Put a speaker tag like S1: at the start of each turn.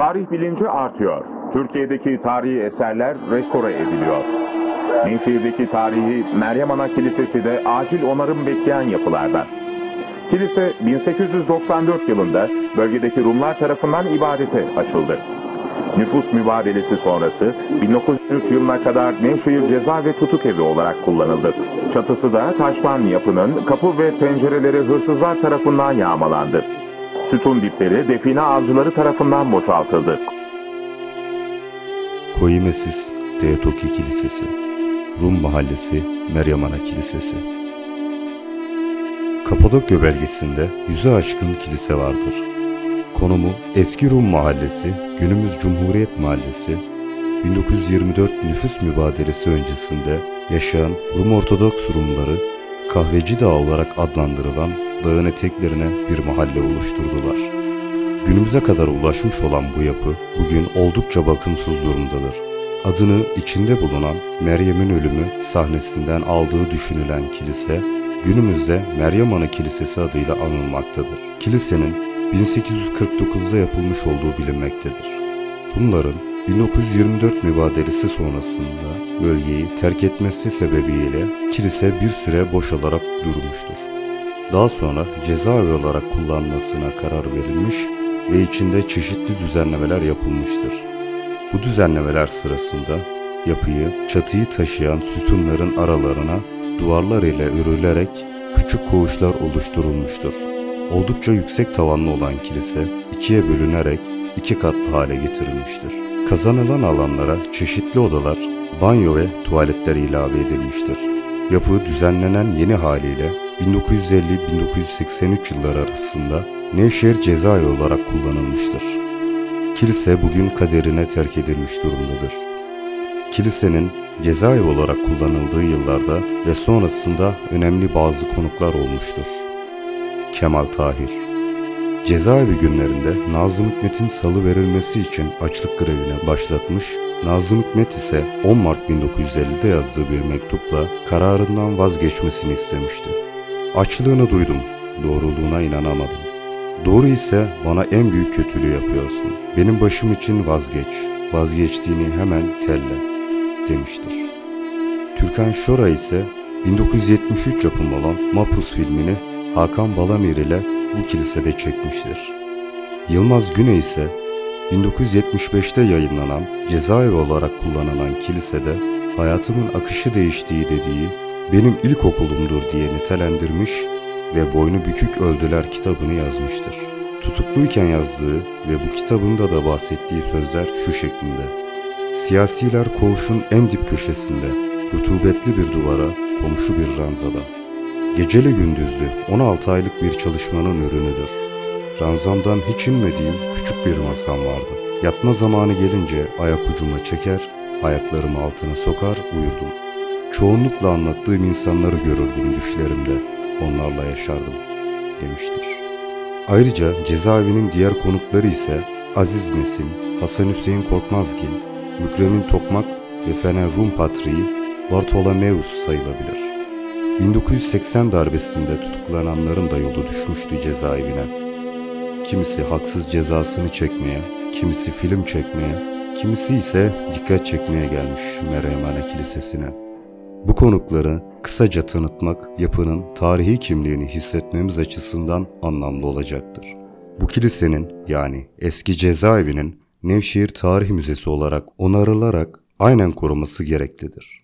S1: Tarih bilinci artıyor. Türkiye'deki tarihi eserler restore ediliyor. Nevşehir'deki tarihi Meryem Ana Kilisesi de acil onarım bekleyen yapılardan. Kilise 1894 yılında bölgedeki Rumlar tarafından ibadete açıldı. Nüfus mübadelesi sonrası 1903 yılına kadar Nevşehir Ceza ve Tutuk Evi olarak kullanıldı. Çatısı da taştan yapının kapı ve pencereleri hırsızlar tarafından yağmalandı. Sütun dipleri define avcıları tarafından boşaltıldı.
S2: Koyimesis Teotoki Kilisesi Rum Mahallesi Meryem Ana Kilisesi Kapadokya bölgesinde yüze aşkın kilise vardır. Konumu eski Rum Mahallesi, günümüz Cumhuriyet Mahallesi, 1924 nüfus mübadelesi öncesinde yaşayan Rum Ortodoks Rumları Kahveci Dağı olarak adlandırılan dağın eteklerine bir mahalle oluşturdular. Günümüze kadar ulaşmış olan bu yapı bugün oldukça bakımsız durumdadır. Adını içinde bulunan Meryem'in ölümü sahnesinden aldığı düşünülen kilise, günümüzde Meryem Ana Kilisesi adıyla anılmaktadır. Kilisenin 1849'da yapılmış olduğu bilinmektedir. Bunların 1924 mübadelesi sonrasında bölgeyi terk etmesi sebebiyle kilise bir süre boşalarak durmuştur. Daha sonra cezaevi olarak kullanmasına karar verilmiş ve içinde çeşitli düzenlemeler yapılmıştır. Bu düzenlemeler sırasında yapıyı çatıyı taşıyan sütunların aralarına duvarlar ile örülerek küçük koğuşlar oluşturulmuştur. Oldukça yüksek tavanlı olan kilise ikiye bölünerek iki katlı hale getirilmiştir. Kazanılan alanlara çeşitli odalar, banyo ve tuvaletler ilave edilmiştir. Yapı düzenlenen yeni haliyle 1950-1983 yılları arasında Nevşehir cezaevi olarak kullanılmıştır. Kilise bugün kaderine terk edilmiş durumdadır. Kilisenin cezaevi olarak kullanıldığı yıllarda ve sonrasında önemli bazı konuklar olmuştur. Kemal Tahir Cezaevi günlerinde Nazım Hikmet'in salı verilmesi için açlık grevine başlatmış, Nazım Hikmet ise 10 Mart 1950'de yazdığı bir mektupla kararından vazgeçmesini istemişti. Açlığını duydum, doğruluğuna inanamadım. Doğru ise bana en büyük kötülüğü yapıyorsun. Benim başım için vazgeç, vazgeçtiğini hemen telle, demiştir. Türkan Şora ise 1973 yapımı olan Mapus filmini Hakan Balamir ile bu kilisede çekmiştir. Yılmaz Güney ise 1975'te yayınlanan cezaevi olarak kullanılan kilisede hayatımın akışı değiştiği dediği benim ilkokulumdur diye nitelendirmiş ve boynu bükük öldüler kitabını yazmıştır. Tutukluyken yazdığı ve bu kitabında da bahsettiği sözler şu şeklinde. Siyasiler koğuşun en dip köşesinde, rutubetli bir duvara, komşu bir ranzada. Geceli gündüzlü 16 aylık bir çalışmanın ürünüdür. Ranzamdan hiç inmediğim küçük bir masam vardı. Yatma zamanı gelince ayak ucuma çeker, ayaklarımı altına sokar uyurdum. Çoğunlukla anlattığım insanları görürdüm düşlerimde, onlarla yaşardım demiştir. Ayrıca cezaevinin diğer konukları ise Aziz Nesin, Hasan Hüseyin Korkmazgil, Mükremin Tokmak ve Fener Rum Patriği Bartolomeus sayılabilir. 1980 darbesinde tutuklananların da yolu düşmüştü cezaevine. Kimisi haksız cezasını çekmeye, kimisi film çekmeye, kimisi ise dikkat çekmeye gelmiş Meryemhane Kilisesi'ne. Bu konukları kısaca tanıtmak yapının tarihi kimliğini hissetmemiz açısından anlamlı olacaktır. Bu kilisenin yani eski cezaevinin Nevşehir Tarih Müzesi olarak onarılarak aynen koruması gereklidir.